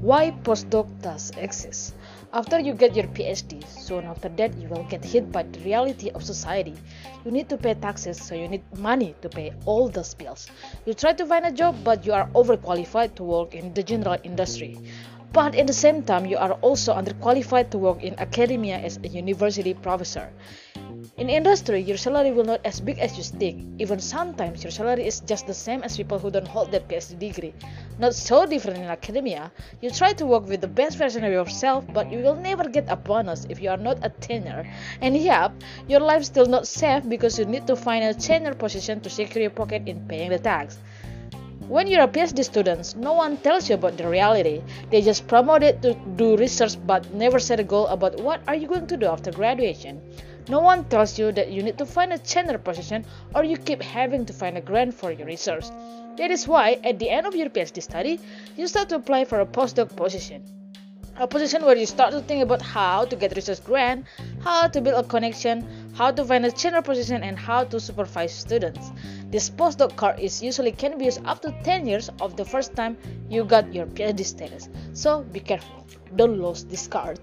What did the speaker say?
Why postdoc does exist? After you get your PhD, soon after that you will get hit by the reality of society. You need to pay taxes, so you need money to pay all those bills. You try to find a job, but you are overqualified to work in the general industry. But at the same time, you are also underqualified to work in academia as a university professor. In industry, your salary will not as big as you think. Even sometimes your salary is just the same as people who don't hold that PhD degree. Not so different in academia. You try to work with the best version of yourself, but you will never get a bonus if you are not a tenure. And yep, your life still not safe because you need to find a tenure position to secure your pocket in paying the tax. When you're a PhD student, no one tells you about the reality. They just promote it to do research but never set a goal about what are you going to do after graduation. No one tells you that you need to find a tenure position or you keep having to find a grant for your research. That is why, at the end of your PhD study, you start to apply for a postdoc position. A position where you start to think about how to get research grant, how to build a connection, how to find a tenure position, and how to supervise students. This postdoc card is usually can be used up to 10 years of the first time you got your PhD status. So be careful, don't lose this card.